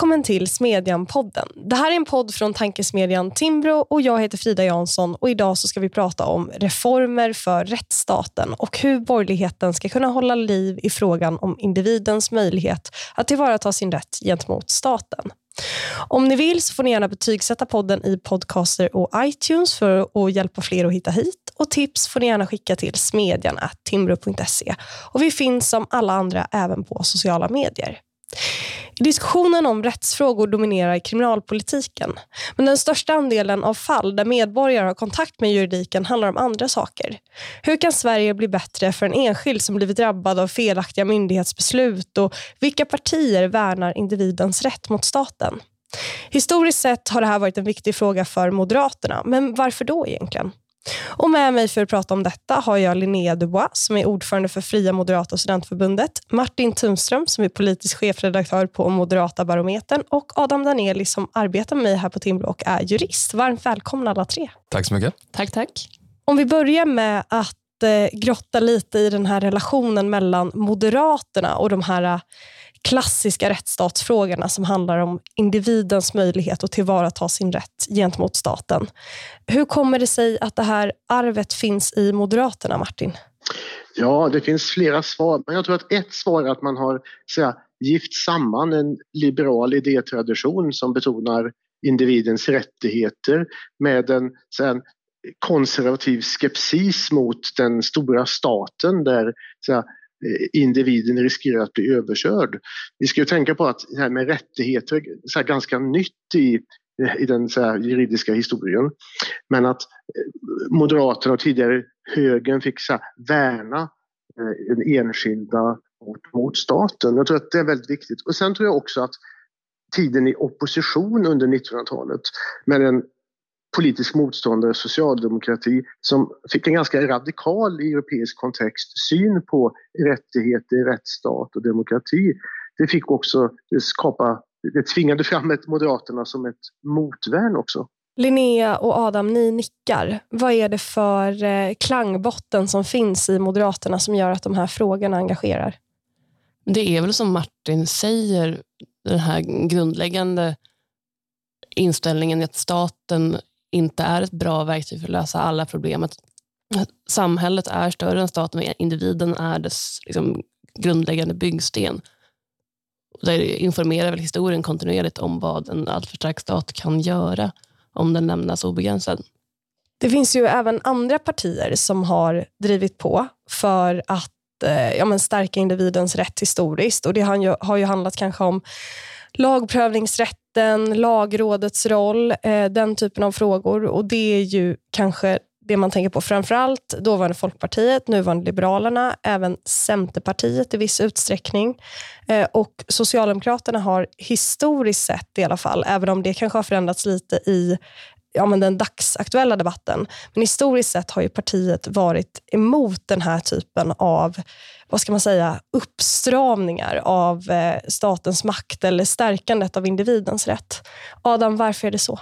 Välkommen till Smedjan-podden. Det här är en podd från tankesmedjan Timbro och jag heter Frida Jansson och idag så ska vi prata om reformer för rättsstaten och hur borgerligheten ska kunna hålla liv i frågan om individens möjlighet att tillvarata sin rätt gentemot staten. Om ni vill så får ni gärna betygsätta podden i podcaster och iTunes för att hjälpa fler att hitta hit. Och tips får ni gärna skicka till smedjan.timbro.se. Och vi finns som alla andra även på sociala medier. Diskussionen om rättsfrågor dominerar kriminalpolitiken. Men den största andelen av fall där medborgare har kontakt med juridiken handlar om andra saker. Hur kan Sverige bli bättre för en enskild som blivit drabbad av felaktiga myndighetsbeslut och vilka partier värnar individens rätt mot staten? Historiskt sett har det här varit en viktig fråga för Moderaterna, men varför då egentligen? Och med mig för att prata om detta har jag Linnea Dubois som är ordförande för Fria Moderata studentförbundet, Martin Tunström som är politisk chefredaktör på Moderata barometern och Adam Daneli som arbetar med mig här på Timbro och är jurist. Varmt välkomna alla tre. Tack så mycket. Tack, tack. Om vi börjar med att eh, grotta lite i den här relationen mellan Moderaterna och de här klassiska rättsstatsfrågorna som handlar om individens möjlighet att tillvarata sin rätt gentemot staten. Hur kommer det sig att det här arvet finns i Moderaterna, Martin? Ja, det finns flera svar, men jag tror att ett svar är att man har säga, gift samman en liberal idétradition som betonar individens rättigheter med en, en konservativ skepsis mot den stora staten där så Eh, individen riskerar att bli överkörd. Vi ska ju tänka på att det här med rättigheter är ganska nytt i, i den så juridiska historien. Men att eh, Moderaterna och tidigare högern fick så värna eh, den enskilda mot, mot staten. Jag tror att det är väldigt viktigt. Och sen tror jag också att tiden i opposition under 1900-talet med den politisk motståndare, socialdemokrati, som fick en ganska radikal i europeisk kontext syn på rättigheter, rättsstat och demokrati. Det fick också skapa, det tvingade fram ett Moderaterna som ett motvärn också. Linnea och Adam, ni nickar. Vad är det för eh, klangbotten som finns i Moderaterna som gör att de här frågorna engagerar? Det är väl som Martin säger, den här grundläggande inställningen att staten inte är ett bra verktyg för att lösa alla problem. Att samhället är större än staten, men individen är dess liksom, grundläggande byggsten. Det informerar väl historien kontinuerligt om vad en alltför stark stat kan göra om den lämnas obegränsad. Det finns ju även andra partier som har drivit på för att eh, ja, men stärka individens rätt historiskt. Och Det har ju, har ju handlat kanske om lagprövningsrätt makten, lagrådets roll, eh, den typen av frågor. Och Det är ju kanske det man tänker på framförallt dåvarande Folkpartiet, nuvarande Liberalerna, även Centerpartiet i viss utsträckning. Eh, och Socialdemokraterna har historiskt sett i alla fall, även om det kanske har förändrats lite i ja, men den dagsaktuella debatten. Men historiskt sett har ju partiet varit emot den här typen av vad ska man säga, uppstramningar av eh, statens makt eller stärkandet av individens rätt. Adam, varför är det så?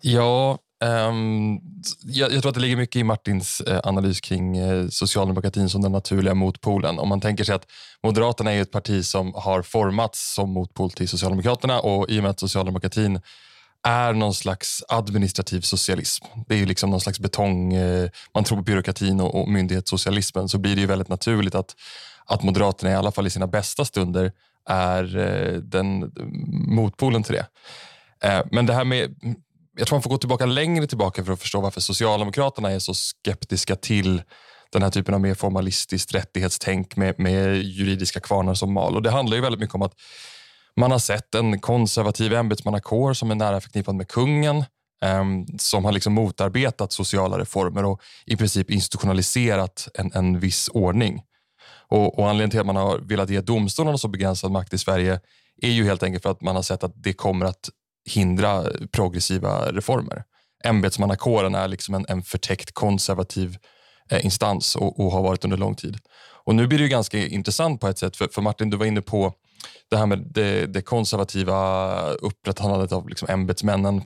Ja, um, jag, jag, tror att det ligger mycket i Martins eh, analys kring eh, socialdemokratin som den naturliga motpolen. Om man tänker sig att Moderaterna är ett parti som har formats som motpol till Socialdemokraterna och i och med att socialdemokratin är någon slags administrativ socialism. Det är ju liksom någon slags betong. Eh, man tror på byråkratin och, och myndighetssocialismen så blir det ju väldigt naturligt att, att Moderaterna i alla fall i sina bästa stunder är eh, den eh, motpolen till det. Men det här med jag tror man får gå tillbaka längre tillbaka för att förstå varför Socialdemokraterna är så skeptiska till den här typen av mer formalistiskt rättighetstänk med, med juridiska kvarnar som mal. Och det handlar ju väldigt mycket om att man har sett en konservativ ämbetsmannakår som är nära förknippad med kungen ehm, som har liksom motarbetat sociala reformer och i princip institutionaliserat en, en viss ordning. Och, och Anledningen till att man har velat ge domstolarna så begränsad makt i Sverige är ju helt enkelt för att man har sett att det kommer att hindra progressiva reformer. Ämbetsmannakåren är liksom en, en förtäckt konservativ eh, instans och, och, har varit under lång tid. Och Nu blir det ganska intressant på ett sätt, för, för Martin, du var inne på det här med det, det konservativa upprätthållandet av liksom ämbetsmännen.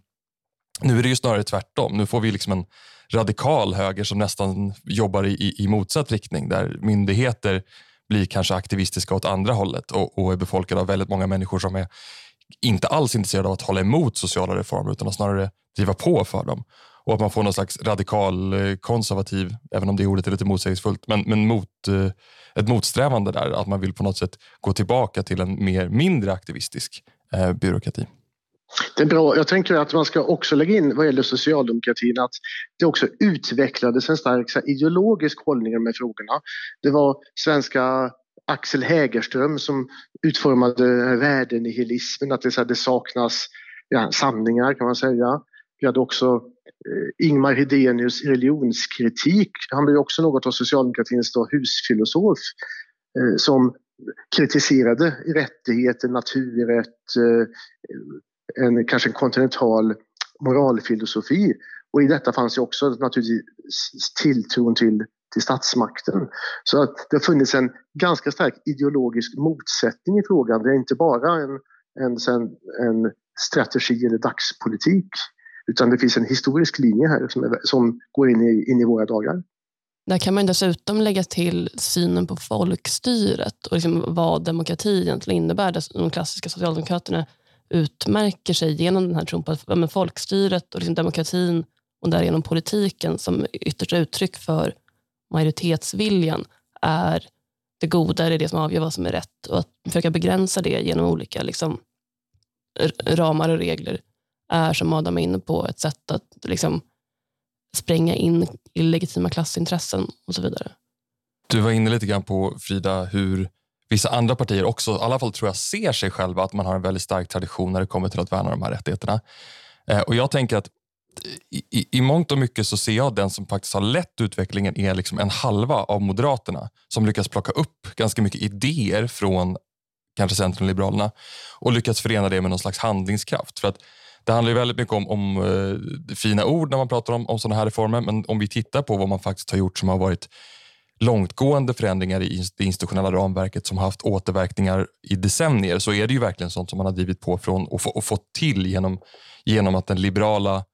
Nu är det ju snarare tvärtom. Nu får vi liksom en radikal höger som nästan jobbar i, i motsatt riktning där myndigheter blir kanske aktivistiska åt andra hållet och, och är befolkade av väldigt många människor som är inte alls intresserade av att hålla emot sociala reformer utan att snarare driva på för dem. Och att man får någon slags radikal eh, konservativ, även om det ordet är lite motsägelsefullt, men, men mot, eh, ett motsträvande där. Att man vill på något sätt gå tillbaka till en mer, mindre aktivistisk eh, byråkrati. Det är bra. Jag tänker att man ska också lägga in vad gäller socialdemokratin att det också utvecklades en stark ideologisk hållning med frågorna. Det var svenska Axel Hägerström som utformade värdenihilismen, att det, så här, det saknas ja, sanningar kan man säga. Vi hade också Eh, Ingmar Hedenius religionskritik. Han blev också något av socialdemokratins då, husfilosof eh, som kritiserade rättigheter, naturrätt, eh, en, kanske en kontinental moralfilosofi. Och i detta fanns ju också naturligtvis tilltron till, till statsmakten. Så att det har funnits en ganska stark ideologisk motsättning i frågan. Det är inte bara en, en, en strategi eller dagspolitik utan det finns en historisk linje här som, är, som går in i, in i våra dagar. Där kan man dessutom lägga till synen på folkstyret och liksom vad demokrati egentligen innebär. De klassiska socialdemokraterna utmärker sig genom den här tron på att folkstyret och liksom demokratin och därigenom politiken som yttersta uttryck för majoritetsviljan är det goda, det är det som avgör vad som är rätt och att försöka begränsa det genom olika liksom, ramar och regler är som Adam är inne på ett sätt att liksom, spränga in illegitima klassintressen och så vidare. Du var inne lite grann på, Frida, hur vissa andra partier också, i alla fall tror jag, ser sig själva att man har en väldigt stark tradition när det kommer till att värna de här rättigheterna. Eh, och jag tänker att i, i mångt och mycket så ser jag den som faktiskt har lett utvecklingen är liksom en halva av Moderaterna som lyckas plocka upp ganska mycket idéer från kanske Centern och Liberalerna och lyckats förena det med någon slags handlingskraft. För att det handlar ju väldigt mycket om, om eh, fina ord när man pratar om, om sådana här reformer men om vi tittar på vad man faktiskt har gjort som har varit långtgående förändringar i det institutionella ramverket som har haft återverkningar i decennier så är det ju verkligen sånt som man har drivit på från och, få, och fått till genom, genom att den liberala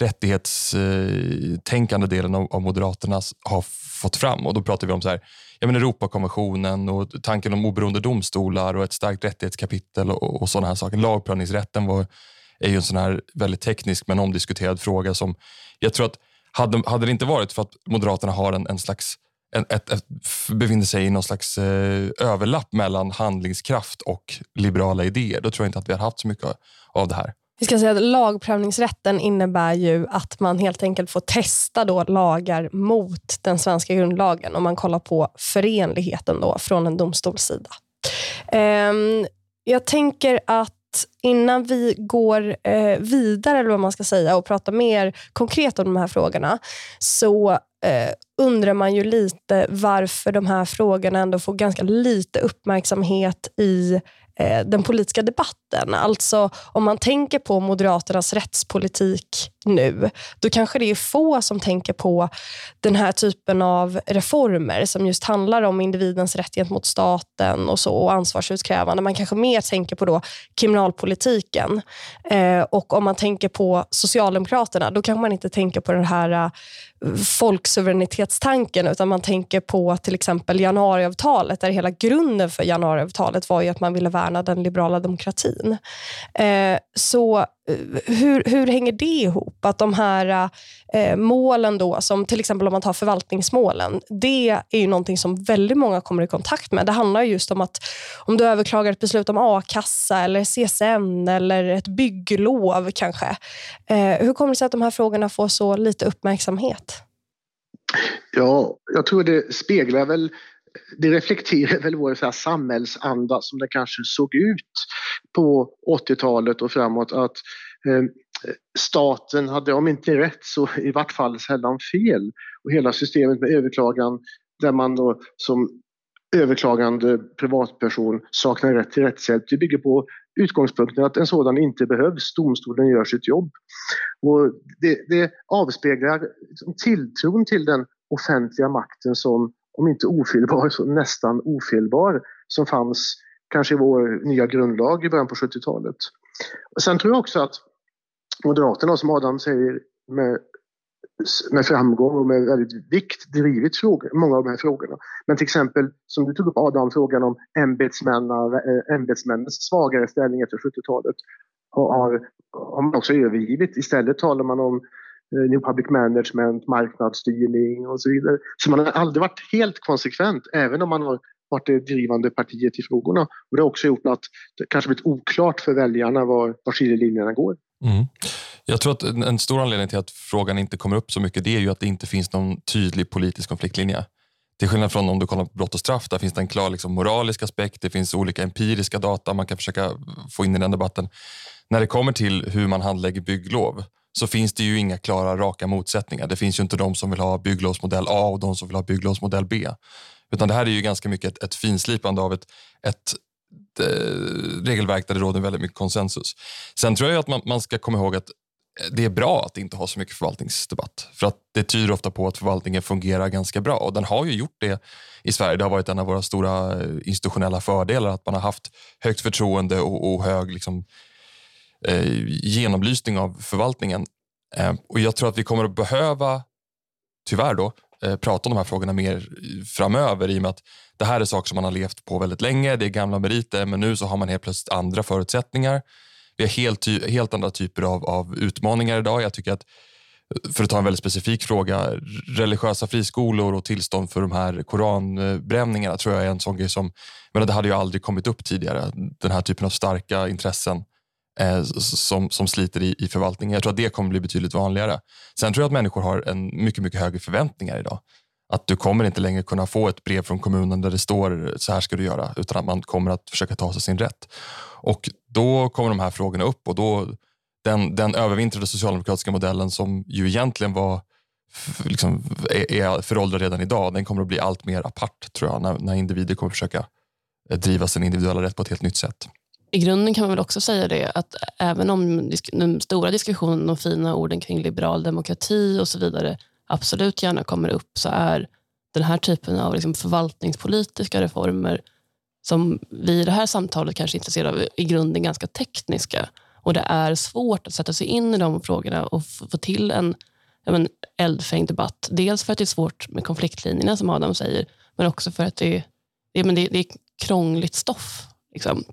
rättighetstänkande delen av, av Moderaterna har fått fram. Och Då pratar vi om så här, jag menar Europakonventionen och tanken om oberoende domstolar och ett starkt rättighetskapitel och, och sådana här saker. Lagprövningsrätten var, är ju en sån här väldigt teknisk men omdiskuterad fråga som jag tror att hade, hade det inte varit för att Moderaterna har en, en slags en, ett, ett, befinner sig i någon slags eh, överlapp mellan handlingskraft och liberala idéer, då tror jag inte att vi har haft så mycket av det här. Vi ska säga att lagprövningsrätten innebär ju att man helt enkelt får testa då lagar mot den svenska grundlagen om man kollar på förenligheten då från en domstolssida. Um, jag tänker att innan vi går eh, vidare eller vad man ska säga och pratar mer konkret om de här frågorna så eh, undrar man ju lite varför de här frågorna ändå får ganska lite uppmärksamhet i eh, den politiska debatten. Alltså om man tänker på Moderaternas rättspolitik nu, då kanske det är få som tänker på den här typen av reformer som just handlar om individens rätt gentemot staten och så och ansvarsutkrävande. Man kanske mer tänker på då kriminalpolitiken. Eh, och om man tänker på Socialdemokraterna, då kanske man inte tänker på den här uh, folksuveränitetstanken utan man tänker på till exempel januariavtalet där hela grunden för januariavtalet var ju att man ville värna den liberala demokratin. Eh, så Eh, hur, hur hänger det ihop? Att de här eh, målen, då, som till exempel om man tar förvaltningsmålen, det är ju någonting som väldigt många kommer i kontakt med. Det handlar just om att om du överklagar ett beslut om a-kassa eller CSN eller ett bygglov kanske. Eh, hur kommer det sig att de här frågorna får så lite uppmärksamhet? Ja, jag tror det speglar väl det reflekterar väl vår så här samhällsanda som det kanske såg ut på 80-talet och framåt att eh, staten hade, om inte rätt, så i vart fall sällan fel. Och hela systemet med överklagan där man då som överklagande privatperson saknar rätt till rättshjälp, det bygger på utgångspunkten att en sådan inte behövs. Domstolen gör sitt jobb. Och det, det avspeglar liksom tilltron till den offentliga makten som om inte ofelbar så nästan ofelbar som fanns kanske i vår nya grundlag i början på 70-talet. Sen tror jag också att Moderaterna, som Adam säger, med med framgång och med väldigt vikt drivit frågor, många av de här frågorna. Men till exempel, som du tog upp Adam, frågan om eh, ämbetsmännens svagare ställning efter 70-talet har, har man också övergivit. Istället talar man om eh, Eh, new Public Management, marknadsstyrning och så vidare. Så man har aldrig varit helt konsekvent, även om man har varit det drivande partiet i frågorna. Och det har också gjort att det kanske blivit oklart för väljarna var, var skiljelinjerna går. Mm. Jag tror att en stor anledning till att frågan inte kommer upp så mycket det är ju att det inte finns någon tydlig politisk konfliktlinje. Till skillnad från om du kollar på brott och straff, där finns det en klar liksom, moralisk aspekt, det finns olika empiriska data man kan försöka få in i den debatten. När det kommer till hur man handlägger bygglov så finns det ju inga klara raka motsättningar. Det finns ju inte de som vill ha bygglovsmodell A och de som vill ha bygglovsmodell B. Utan det här är ju ganska mycket ett, ett finslipande av ett, ett eh, regelverk där det råder väldigt mycket konsensus. Sen tror jag att man, man ska komma ihåg att det är bra att inte ha så mycket förvaltningsdebatt. För att det tyder ofta på att förvaltningen fungerar ganska bra. Och den har ju gjort det i Sverige. Det har varit en av våra stora eh, institutionella fördelar att man har haft högt förtroende och, och hög liksom, eh, Eh, genomlysning av förvaltningen. Eh, och Jag tror att vi kommer att behöva, tyvärr då, eh, prata om de här frågorna mer framöver i och med att det här är saker som man har levt på väldigt länge. Det är gamla meriter, men nu så har man helt plötsligt andra förutsättningar. Vi har helt, helt andra typer av, av utmaningar idag. Jag tycker att för att ta en väldigt specifik fråga, religiösa friskolor och tillstånd för de här koranbränningarna tror jag är en sån grej som, men det hade ju aldrig kommit upp tidigare. Den här typen av starka intressen eh, som, som sliter i, i förvaltningen. Jag tror att det kommer bli betydligt vanligare. Sen tror jag att människor har en mycket, mycket högre förväntningar idag. Att du kommer inte längre kunna få ett brev från kommunen där det står så här ska du göra, utan att man kommer att försöka ta sig sin rätt. Och då kommer de här frågorna upp och då den, den övervintrade socialdemokratiska modellen som ju egentligen var liksom, är, är föråldrad redan idag, den kommer att bli allt mer apart tror jag, när, när individer kommer att försöka eh, driva sin individuella rätt på ett helt nytt sätt. I grunden kan man väl också säga det att även om den stora diskussionen de fina orden kring liberal demokrati och så vidare absolut gärna kommer upp så är den här typen av liksom förvaltningspolitiska reformer som vi i det här samtalet kanske är intresserade av i grunden ganska tekniska. Och det är svårt att sätta sig in i de frågorna och få till en men, eldfängd debatt. Dels för att det är svårt med konfliktlinjerna som Adam säger, men också för att det, det, men det, det är krångligt stoff. Liksom.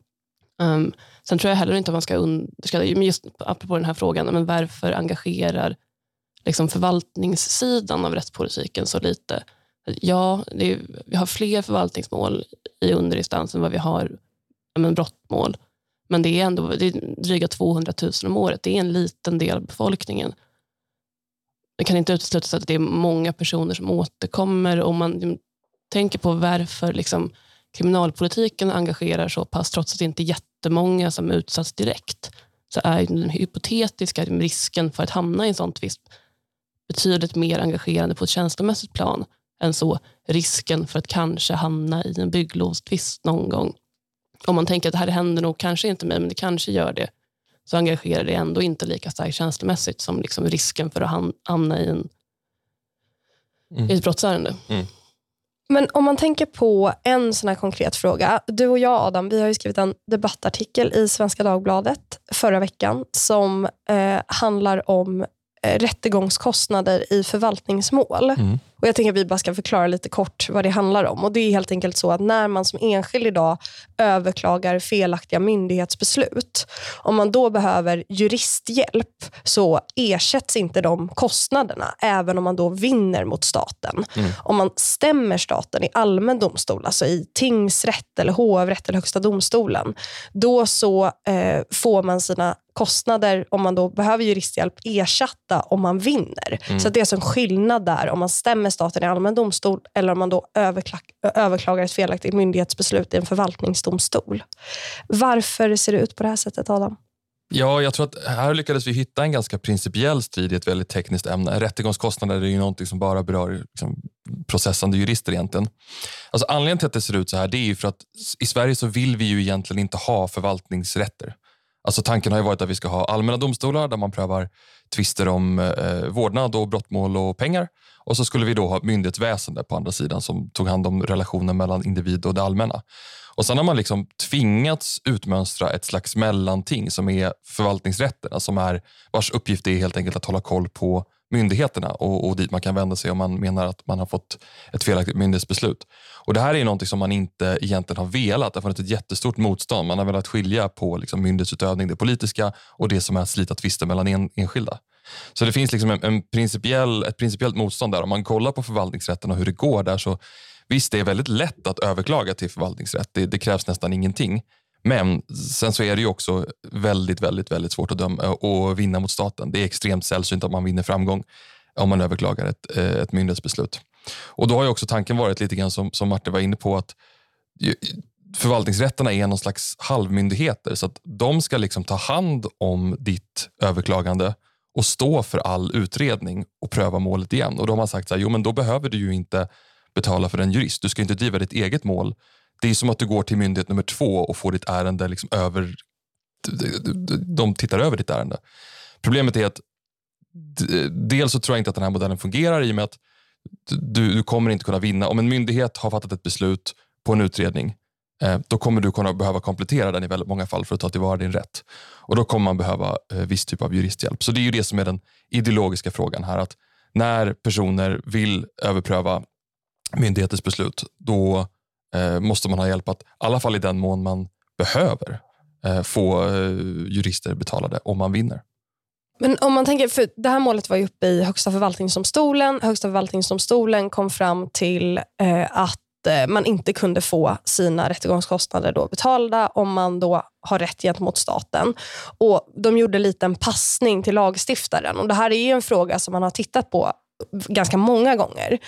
Um, sen tror jag heller inte att man ska underskatta, just apropå den här frågan, men varför engagerar liksom förvaltningssidan av rättspolitiken så lite? Ja, är, vi har fler förvaltningsmål i underinstans än vad vi har men, brottmål. Men det är ändå det är dryga 200 000 om året. Det är en liten del av befolkningen. Det kan inte uteslutas att det är många personer som återkommer. Om man tänker på varför liksom, kriminalpolitiken engagerar så pass, trots att det inte är jättemånga som utsatts direkt, så är den hypotetiska risken för att hamna i en sån tvist betydligt mer engagerande på ett känslomässigt plan än så risken för att kanske hamna i en bygglovstvist någon gång. Om man tänker att det här händer nog kanske inte mig, men det kanske gör det, så engagerar det ändå inte lika starkt känslomässigt som liksom risken för att hamna i, en, mm. i ett brottsärende. Mm. Men om man tänker på en sån här konkret fråga. Du och jag Adam, vi har skrivit en debattartikel i Svenska Dagbladet förra veckan som eh, handlar om Eh, rättegångskostnader i förvaltningsmål. Mm. Och Jag tänker att vi bara ska förklara lite kort vad det handlar om. Och Det är helt enkelt så att när man som enskild idag överklagar felaktiga myndighetsbeslut, om man då behöver juristhjälp så ersätts inte de kostnaderna, även om man då vinner mot staten. Mm. Om man stämmer staten i allmän domstol, alltså i tingsrätt, eller hovrätt eller Högsta domstolen, då så eh, får man sina kostnader, om man då behöver juristhjälp, ersatta om man vinner. Mm. Så det är alltså en skillnad där om man stämmer staten i allmän domstol eller om man då överklagar ett felaktigt myndighetsbeslut i en förvaltningsdomstol. Varför ser det ut på det här sättet, Adam? Ja, jag tror att här lyckades vi hitta en ganska principiell strid i ett väldigt tekniskt ämne. Rättegångskostnader är ju någonting som bara berör liksom, processande jurister egentligen. Alltså, anledningen till att det ser ut så här det är för att i Sverige så vill vi ju egentligen inte ha förvaltningsrätter. Alltså tanken har ju varit att vi ska ha allmänna domstolar där man prövar tvister om eh, vårdnad och brottmål och pengar. Och så skulle vi då ha myndighetsväsende på andra sidan som tog hand om relationen mellan individ och det allmänna. Och Sen har man liksom tvingats utmönstra ett slags mellanting som är förvaltningsrätterna som är, vars uppgift är helt enkelt att hålla koll på myndigheterna och, och dit man kan vända sig om man menar att man har fått ett felaktigt myndighetsbeslut. Och Det här är något som man inte egentligen har velat. Det har funnits ett jättestort motstånd. Man har velat skilja på liksom myndighetsutövning, det politiska och det som är att slita tvister mellan en, enskilda. Så det finns liksom en, en principiell, ett principiellt motstånd där. Om man kollar på förvaltningsrätten och hur det går där så visst, det är väldigt lätt att överklaga till förvaltningsrätt. Det, det krävs nästan ingenting. Men sen så är det ju också väldigt, väldigt, väldigt svårt att, döma, eh, att vinna mot staten. Det är extremt sällsynt att man vinner framgång om man överklagar ett, eh, ett myndighetsbeslut. Och då har ju också tanken varit lite grann som, som Martin var inne på att förvaltningsrätterna är någon slags halvmyndigheter så att de ska liksom ta hand om ditt överklagande och stå för all utredning och pröva målet igen. Och då har man sagt så här, jo men då behöver du ju inte betala för en jurist. Du ska inte driva ditt eget mål. Det är som att du går till myndighet nummer två och får ditt ärende liksom över... De tittar över ditt ärende. Problemet är att dels så tror jag inte att den här modellen fungerar i och med att du, du kommer inte kunna vinna. Om en myndighet har fattat ett beslut på en utredning eh, då kommer du kunna behöva komplettera den i väldigt många fall för att ta tillvara din rätt. Och Då kommer man behöva eh, viss typ av juristhjälp. Så det är ju det som är den ideologiska frågan här. att När personer vill överpröva myndigheters beslut, då eh, måste man ha hjälp att, i alla fall i den mån man behöver, eh, få eh, jurister betalade om man vinner. Men om man tänker, för Det här målet var ju uppe i Högsta förvaltningsdomstolen. Högsta förvaltningsdomstolen kom fram till eh, att eh, man inte kunde få sina rättegångskostnader då betalda om man då har rätt gentemot staten. Och De gjorde lite en passning till lagstiftaren. Och Det här är en fråga som man har tittat på ganska många gånger.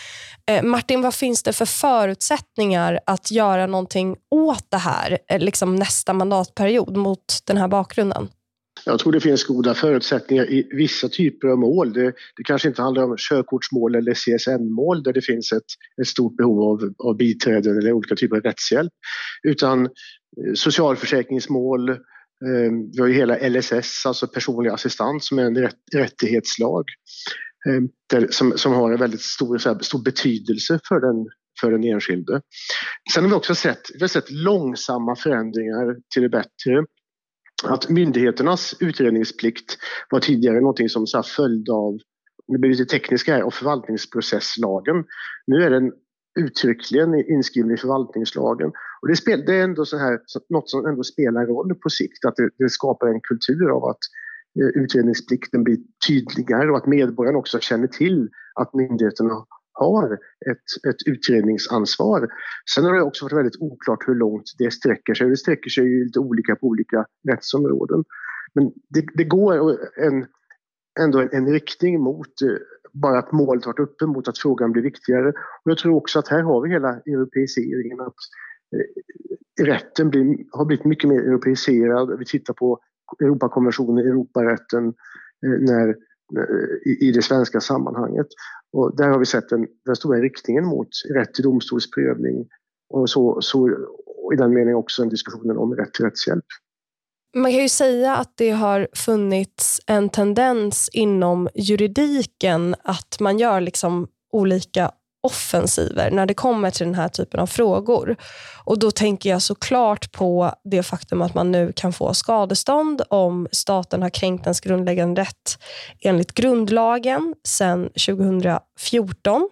Eh, Martin, vad finns det för förutsättningar att göra någonting åt det här eh, liksom nästa mandatperiod mot den här bakgrunden? Jag tror det finns goda förutsättningar i vissa typer av mål. Det, det kanske inte handlar om körkortsmål eller CSN-mål där det finns ett, ett stort behov av, av biträden eller olika typer av rättshjälp. Utan eh, socialförsäkringsmål, eh, vi har ju hela LSS, alltså personlig assistans som är en rätt, rättighetslag. Eh, där, som, som har en väldigt stor, här, stor betydelse för den, för den enskilde. Sen har vi också sett, vi har sett långsamma förändringar till det bättre. Att myndigheternas utredningsplikt var tidigare någonting som så följde av, det blir lite tekniska här, av förvaltningsprocesslagen. Nu är den uttryckligen inskriven i förvaltningslagen. Och det, spel, det är ändå så här, något som ändå spelar roll på sikt, att det, det skapar en kultur av att Eh, utredningsplikten blir tydligare och att medborgarna också känner till att myndigheterna har ett, ett utredningsansvar. Sen har det också varit väldigt oklart hur långt det sträcker sig. Det sträcker sig ju lite olika på olika rättsområden. Men det, det går en, ändå en, en, riktning mot eh, bara att målet varit uppe mot att frågan blir viktigare. Och jag tror också att här har vi hela europeiseringen. Att eh, rätten blir, har blivit mycket mer europeiserad. Vi tittar på Europakonventionen, Europarätten eh, när, eh, i, i det svenska sammanhanget. Och där har vi sett den, den stora riktningen mot rätt till domstolsprövning och så, så och i den meningen också en diskussionen om rätt till rättshjälp. Man kan ju säga att det har funnits en tendens inom juridiken att man gör liksom olika offensiver när det kommer till den här typen av frågor. Och Då tänker jag såklart på det faktum att man nu kan få skadestånd om staten har kränkt ens grundläggande rätt enligt grundlagen sedan 2014.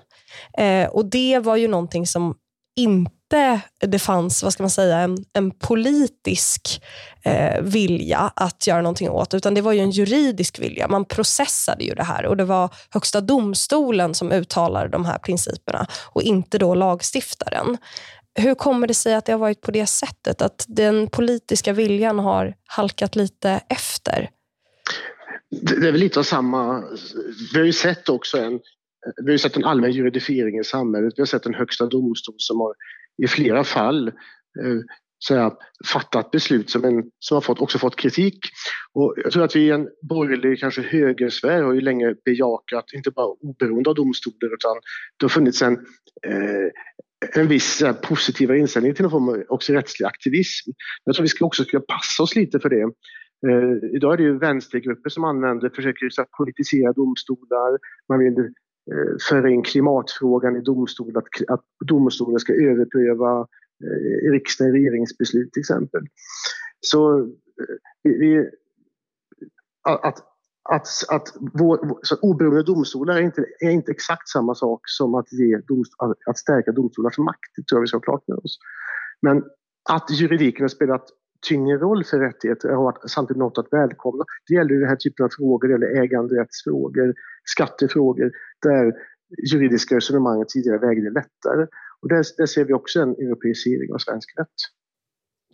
Eh, och Det var ju någonting som inte inte det fanns vad ska man säga, en, en politisk eh, vilja att göra någonting åt, utan det var ju en juridisk vilja. Man processade ju det här och det var Högsta domstolen som uttalade de här principerna och inte då lagstiftaren. Hur kommer det sig att det har varit på det sättet? Att den politiska viljan har halkat lite efter? Det är väl lite av samma... Vi har ju sett också en, vi har sett en allmän juridifiering i samhället. Vi har sett en högsta domstol som har i flera fall eh, säga, fattat beslut som, en, som har fått, också fått kritik. Och jag tror att vi i en borgerlig, kanske högersfär, har ju länge bejakat, inte bara oberoende av domstolar, utan det har funnits en, eh, en viss här, positivare inställning till någon form av också rättslig aktivism. Jag tror vi ska också ska passa oss lite för det. Eh, idag är det ju vänstergrupper som använder, försöker så politisera domstolar, man vill Eh, föra in klimatfrågan i domstol, att, att domstolen ska överpröva eh, riksdagens regeringsbeslut till exempel. Så eh, vi, att, att, att vår, så oberoende domstolar är inte, är inte exakt samma sak som att, ge domstol, att stärka domstolars makt. Det tror jag vi ska ha klart med oss. Men att juridiken har spelat tyngre roll för rättigheter har varit samtidigt något att välkomna. Det gäller den här typen av frågor, eller äganderättsfrågor, skattefrågor, där juridiska resonemang tidigare vägde lättare. Och där, där ser vi också en europeisering av svensk rätt.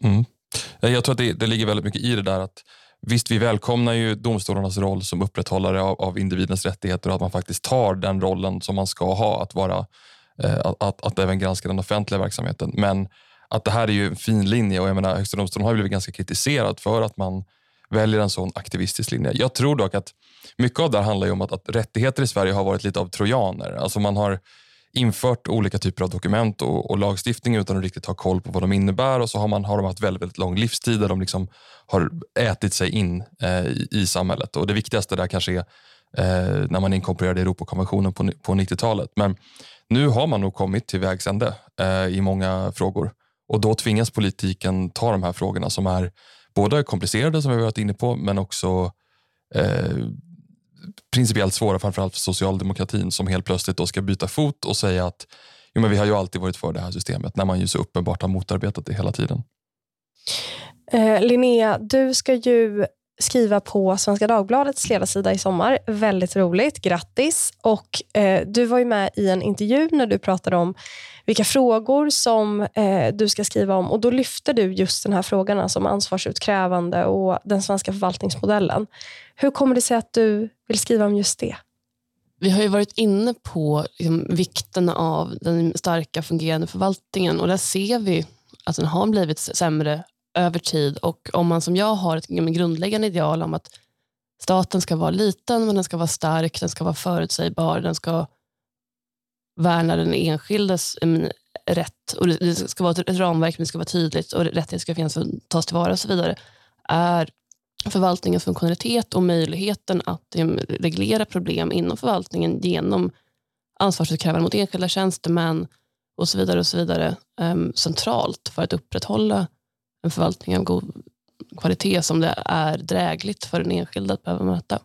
Mm. Jag tror att det, det ligger väldigt mycket i det där att Visst, vi välkomnar ju domstolarnas roll som upprätthållare av, av individens rättigheter och att man faktiskt tar den rollen som man ska ha, att, vara, eh, att, att, att även granska den offentliga verksamheten. Men att det här är ju en fin linje och jag menar, Högsta domstolen har blivit ganska kritiserad för att man väljer en sån aktivistisk linje. Jag tror dock att mycket av det här handlar om att, att rättigheter i Sverige har varit lite av trojaner. Alltså man har infört olika typer av dokument och, och, lagstiftning utan att riktigt ha koll på vad de innebär och så har, man, har de haft väldigt, väldigt lång livstid där de liksom har ätit sig in eh, i, i, samhället. Och Det viktigaste där kanske är eh, när man inkorporerade Europakonventionen på, på 90-talet. Men nu har man nog kommit till vägs ände eh, i många frågor och då tvingas politiken ta de här frågorna som är både komplicerade som vi har varit inne på men också eh, principiellt svåra framförallt för socialdemokratin som helt plötsligt då ska byta fot och säga att jo, men vi har ju alltid varit för det här systemet när man ju så uppenbart har motarbetat det hela tiden. Eh, Linnea, du ska ju skriva på Svenska Dagbladets ledarsida i sommar. Väldigt roligt. Grattis! Och, eh, du var ju med i en intervju när du pratade om vilka frågor som eh, du ska skriva om. och Då lyfte du just den här frågan alltså om ansvarsutkrävande och den svenska förvaltningsmodellen. Hur kommer det sig att du vill skriva om just det? Vi har ju varit inne på liksom, vikten av den starka fungerande förvaltningen och där ser vi att den har blivit sämre över tid. Och om man som jag har ett grundläggande ideal om att staten ska vara liten, men den ska vara stark, den ska vara förutsägbar, den ska värna den enskildes eh, rätt. Och det ska vara ett ramverk, men det ska vara tydligt och rättigheter ska finnas för att tas tillvara och så vidare. Är förvaltningens funktionalitet och möjligheten att eh, reglera problem inom förvaltningen genom ansvarsutkrävande mot enskilda tjänstemän och så vidare, och så vidare um, centralt för att upprätthålla en förvaltning av god kvalitet som det är drägligt för den enskilde att behöva möta.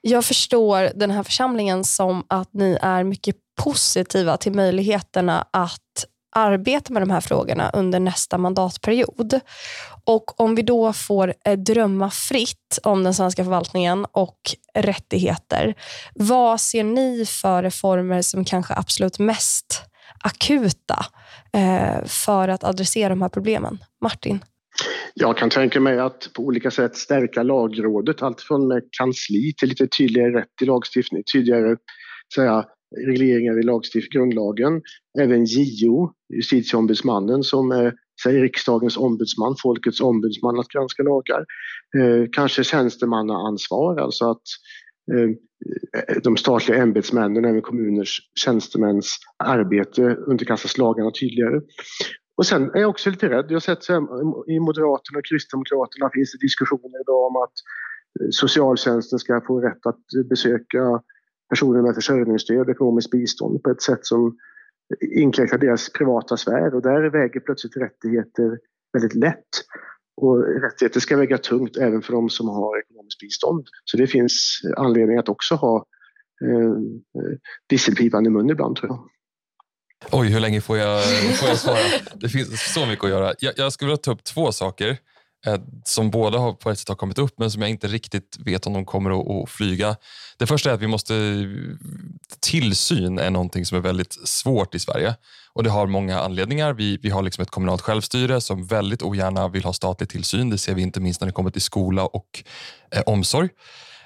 Jag förstår den här församlingen som att ni är mycket positiva till möjligheterna att arbeta med de här frågorna under nästa mandatperiod. Och Om vi då får eh, drömma fritt om den svenska förvaltningen och rättigheter, vad ser ni för reformer som kanske absolut mest akuta eh, för att adressera de här problemen? Martin? Jag kan tänka mig att på olika sätt stärka lagrådet, allt från med kansli till lite tydligare rätt i lagstiftning, tydligare säga, regleringar i lagstift, grundlagen. Även JO, justitieombudsmannen som är säg, riksdagens ombudsman, folkets ombudsman att granska lagar. Eh, kanske tjänstemannaansvar, alltså att eh, de statliga ämbetsmännen, även kommuners tjänstemäns arbete underkastas lagarna tydligare. Och sen är jag också lite rädd. Jag har sett i Moderaterna och Kristdemokraterna finns det diskussioner idag om att eh, socialtjänsten ska få rätt att besöka personer med försörjningsstöd och ekonomiskt bistånd på ett sätt som inkräktar deras privata sfär och där väger plötsligt rättigheter väldigt lätt. Och rättigheter ska väga tungt även för de som har ekonomiskt bistånd. Så det finns anledning att också ha eh, eh disselpipan i mun ibland tror jag. Oj, hur länge får jag, får jag svara? Det finns så mycket att göra. Jag, jag skulle vilja ta upp två saker eh, som båda har på ett sätt har kommit upp men som jag inte riktigt vet om de kommer att, att, flyga. Det första är att vi måste... Tillsyn är någonting som är väldigt svårt i Sverige och det har många anledningar. Vi, vi har liksom ett kommunalt självstyre som väldigt ogärna vill ha statlig tillsyn. Det ser vi inte minst när det kommer till skola och eh, omsorg.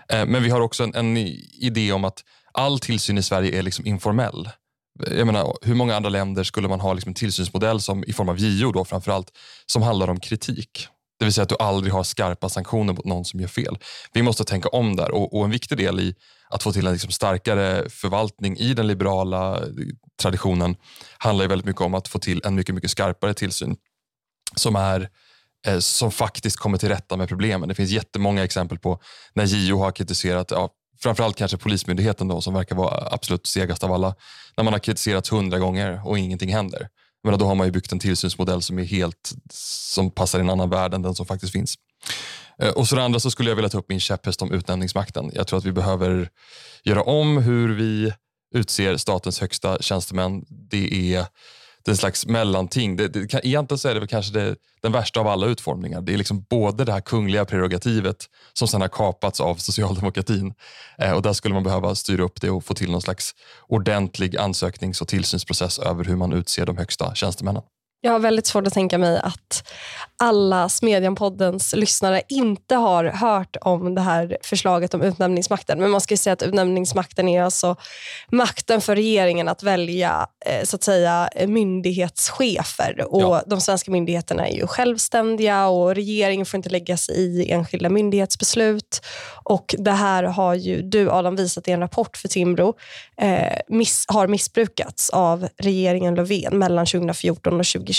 Eh, men vi har också en, en idé om att all tillsyn i Sverige är liksom informell jag menar, hur många andra länder skulle man ha liksom en tillsynsmodell som, i form av JO då, framförallt, som handlar om kritik? Det vill säga att du aldrig har skarpa sanktioner mot någon som gör fel. Vi måste tänka om där och, och en viktig del i att få till en liksom starkare förvaltning i den liberala eh, traditionen handlar ju väldigt mycket om att få till en mycket, mycket skarpare tillsyn som är eh, som faktiskt kommer till rätta med problemen. Det finns jättemånga exempel på när JO har kritiserat ja, framförallt kanske Polismyndigheten då, som verkar vara absolut segast av alla. När man har kritiserats hundra gånger och ingenting händer. Men då har man ju byggt en tillsynsmodell som är helt som passar i en annan värld än den som faktiskt finns. Eh, och så det andra så skulle jag vilja ta upp min käpphäst om utnämningsmakten. Jag tror att vi behöver göra om hur vi utser statens högsta tjänstemän. Det är en slags mellanting. Det, det, egentligen så är det väl kanske det, den värsta av alla utformningar. Det är liksom både det här kungliga prerogativet som sedan har kapats av socialdemokratin. Eh, och där skulle man behöva styra upp det och få till någon slags ordentlig ansöknings och tillsynsprocess över hur man utser de högsta tjänstemännen. Jag har väldigt svårt att tänka mig att alla Smedjan-poddens lyssnare inte har hört om det här förslaget om utnämningsmakten. Men man ska säga att utnämningsmakten är alltså makten för regeringen att välja eh, så att säga, myndighetschefer. Och ja. De svenska myndigheterna är ju självständiga och regeringen får inte lägga sig i enskilda myndighetsbeslut. Och Det här har ju du, Adam, visat i en rapport för Timbro eh, miss, har missbrukats av regeringen Löfven mellan 2014 och 2020.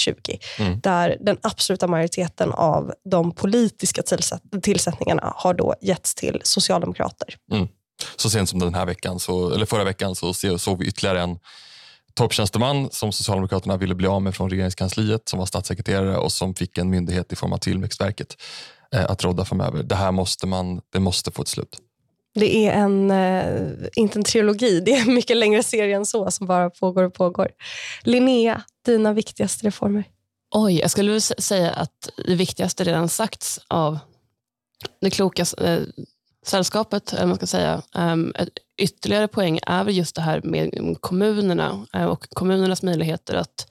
Mm. Där den absoluta majoriteten av de politiska tillsätt tillsättningarna har då getts till socialdemokrater. Mm. Så sent som den här veckan, så, eller förra veckan så såg vi ytterligare en topptjänsteman som Socialdemokraterna ville bli av med från regeringskansliet som var statssekreterare och som fick en myndighet i form av Tillväxtverket eh, att råda framöver. Det här måste, man, det måste få ett slut. Det är en, eh, inte en trilogi, det är en mycket längre serie än så som bara pågår och pågår. Linnea, dina viktigaste reformer? Oj, jag skulle säga att det viktigaste redan sagts av det kloka eh, sällskapet. Eller man ska säga. Um, ytterligare poäng är just det här med mm, kommunerna eh, och kommunernas möjligheter att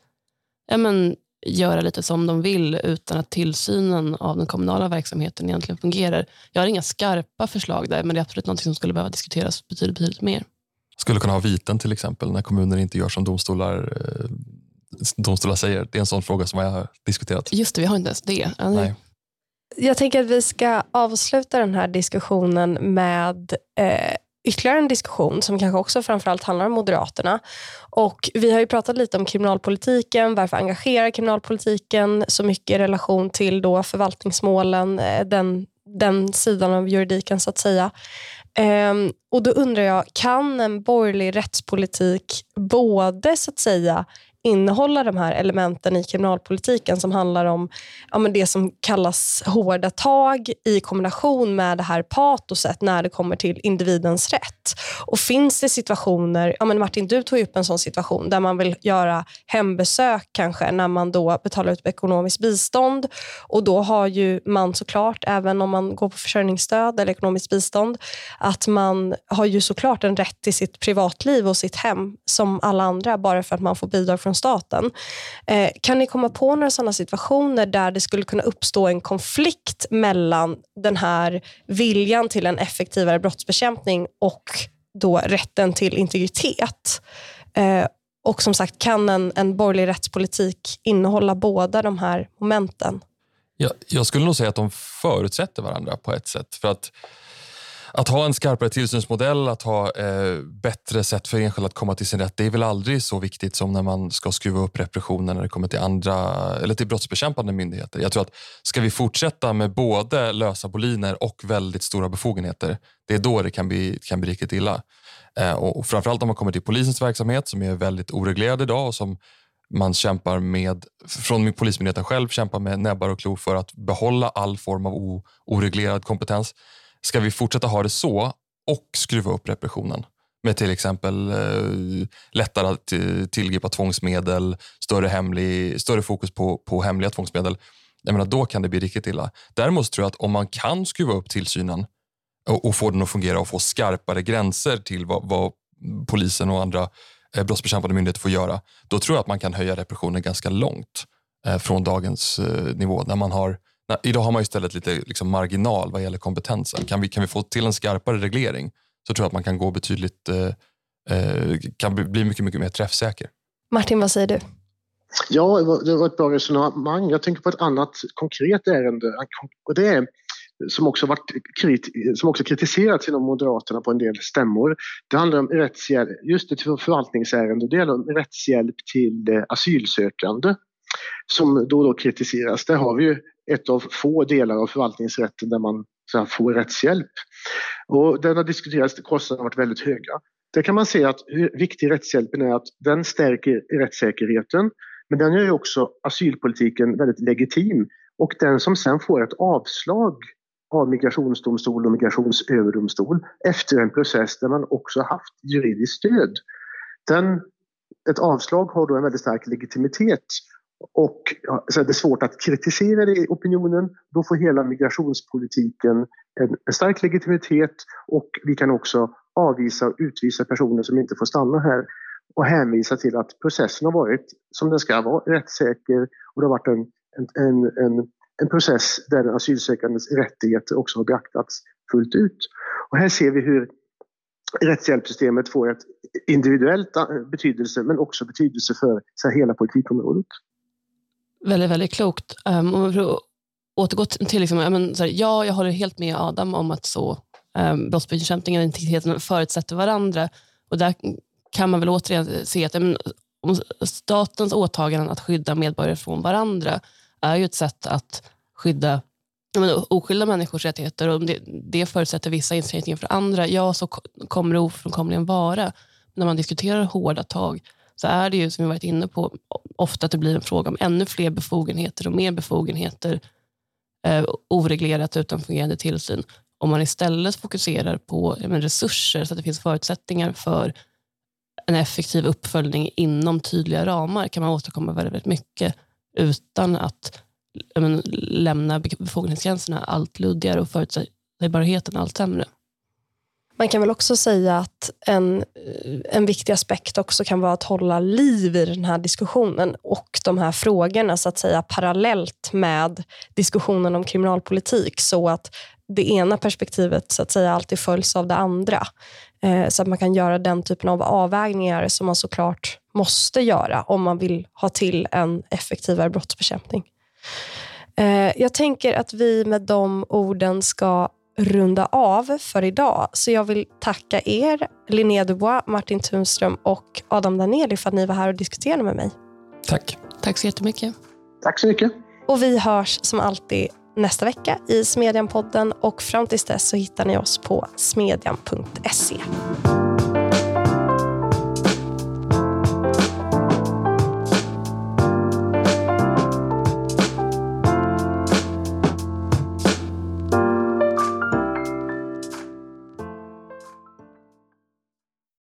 ja, men, göra lite som de vill utan att tillsynen av den kommunala verksamheten egentligen fungerar. Jag har inga skarpa förslag där, men det är absolut något som skulle behöva diskuteras betydligt, betydligt mer. Skulle kunna ha viten till exempel när kommuner inte gör som domstolar eh, domstolar säger. Det är en sån fråga som jag har diskuterat. Just det, vi har inte ens det. Nej. Jag tänker att vi ska avsluta den här diskussionen med eh, ytterligare en diskussion som kanske också framförallt handlar om Moderaterna. Och vi har ju pratat lite om kriminalpolitiken, varför engagerar kriminalpolitiken så mycket i relation till då förvaltningsmålen, eh, den, den sidan av juridiken så att säga. Um, och Då undrar jag, kan en borgerlig rättspolitik både så att säga innehålla de här elementen i kriminalpolitiken som handlar om ja, men det som kallas hårda tag i kombination med det här patoset när det kommer till individens rätt. Och finns det situationer, ja, men Martin du tog upp en sån situation där man vill göra hembesök kanske när man då betalar ut ekonomiskt bistånd och då har ju man såklart, även om man går på försörjningsstöd eller ekonomiskt bistånd, att man har ju såklart en rätt till sitt privatliv och sitt hem som alla andra bara för att man får bidrag från staten. Eh, kan ni komma på några sådana situationer där det skulle kunna uppstå en konflikt mellan den här viljan till en effektivare brottsbekämpning och då rätten till integritet? Eh, och som sagt, kan en, en borgerlig rättspolitik innehålla båda de här momenten? Jag, jag skulle nog säga att de förutsätter varandra på ett sätt. För att att ha en skarpare tillsynsmodell, att ha eh, bättre sätt för enskilda att komma till sin rätt, det är väl aldrig så viktigt som när man ska skruva upp repressionen när det kommer till andra eller till brottsbekämpande myndigheter. Jag tror att ska vi fortsätta med både lösa boliner och väldigt stora befogenheter, det är då det kan bli, kan bli riktigt illa. Eh, och framförallt om man kommer till polisens verksamhet som är väldigt oreglerad idag och som man kämpar med, från Polismyndigheten själv kämpar med näbbar och klor för att behålla all form av o, oreglerad kompetens. Ska vi fortsätta ha det så och skruva upp repressionen med till exempel eh, lättare att eh, tillgripa tvångsmedel, större, hemlig, större fokus på, på hemliga tvångsmedel, jag menar, då kan det bli riktigt illa. Däremot tror jag att om man kan skruva upp tillsynen och, och få den att fungera och få skarpare gränser till vad, vad polisen och andra eh, brottsbekämpande myndigheter får göra, då tror jag att man kan höja repressionen ganska långt eh, från dagens eh, nivå när man har Nej, idag har man istället lite liksom marginal vad gäller kompetensen. Kan vi, kan vi få till en skarpare reglering så tror jag att man kan gå betydligt, eh, eh kan bli mycket, mycket mer träffsäker. Martin, vad säger du? Ja, det var ett bra resonemang. Jag tänker på ett annat konkret ärende och det är som också, varit som också kritiserats inom Moderaterna på en del stämmor. Det handlar om rättshjälp, just ett förvaltningsärende, det handlar om rättshjälp till eh, asylsökande som då och då kritiseras. Där har vi ju ett av få delar av förvaltningsrätten där man så här, får rättshjälp. Och den har diskuterats, kostnaderna har varit väldigt höga. Där kan man se att hur viktig rättshjälpen är, att den stärker rättssäkerheten men den gör ju också asylpolitiken väldigt legitim. Och den som sen får ett avslag av migrationsdomstol och migrationsöverdomstol efter en process där man också haft juridiskt stöd. Den, ett avslag har då en väldigt stark legitimitet och så är det svårt att kritisera det i opinionen. Då får hela migrationspolitiken en, en stark legitimitet och vi kan också avvisa och utvisa personer som inte får stanna här och hänvisa till att processen har varit som den ska vara, rättssäker och det har varit en, en, en, en process där den asylsökandes rättigheter också har beaktats fullt ut. Och här ser vi hur rättshjälpssystemet får ett individuellt eh, betydelse men också betydelse för så här, hela politikområdet. Väldigt, väldigt klokt. Um, om vi återgå till, liksom, ja, men, så här, ja, jag håller helt med Adam om att så um, brottsbekämpningen och integriteten förutsätter varandra. Och där kan man väl återigen se att um, statens åtaganden att skydda medborgare från varandra är ju ett sätt att skydda men, oskyldiga människors rättigheter. Och om det, det förutsätter vissa inskränkningar för andra, ja så kommer det ofrånkomligen vara. När man diskuterar hårda tag så är det ju, som vi varit inne på, ofta att det blir en fråga om ännu fler befogenheter och mer befogenheter eh, oreglerat utan fungerande tillsyn. Om man istället fokuserar på men, resurser så att det finns förutsättningar för en effektiv uppföljning inom tydliga ramar kan man åstadkomma väldigt, väldigt mycket utan att men, lämna befogenhetsgränserna allt luddigare och förutsägbarheten allt sämre. Man kan väl också säga att en, en viktig aspekt också kan vara att hålla liv i den här diskussionen och de här frågorna så att säga parallellt med diskussionen om kriminalpolitik så att det ena perspektivet så att säga alltid följs av det andra. Eh, så att man kan göra den typen av avvägningar som man såklart måste göra om man vill ha till en effektivare brottsbekämpning. Eh, jag tänker att vi med de orden ska runda av för idag. Så jag vill tacka er, Linnea Dubois, Martin Tunström och Adam Daneli för att ni var här och diskuterade med mig. Tack. Tack så jättemycket. Tack så mycket. Och vi hörs som alltid nästa vecka i Smedjan-podden och fram tills dess så hittar ni oss på smedjan.se.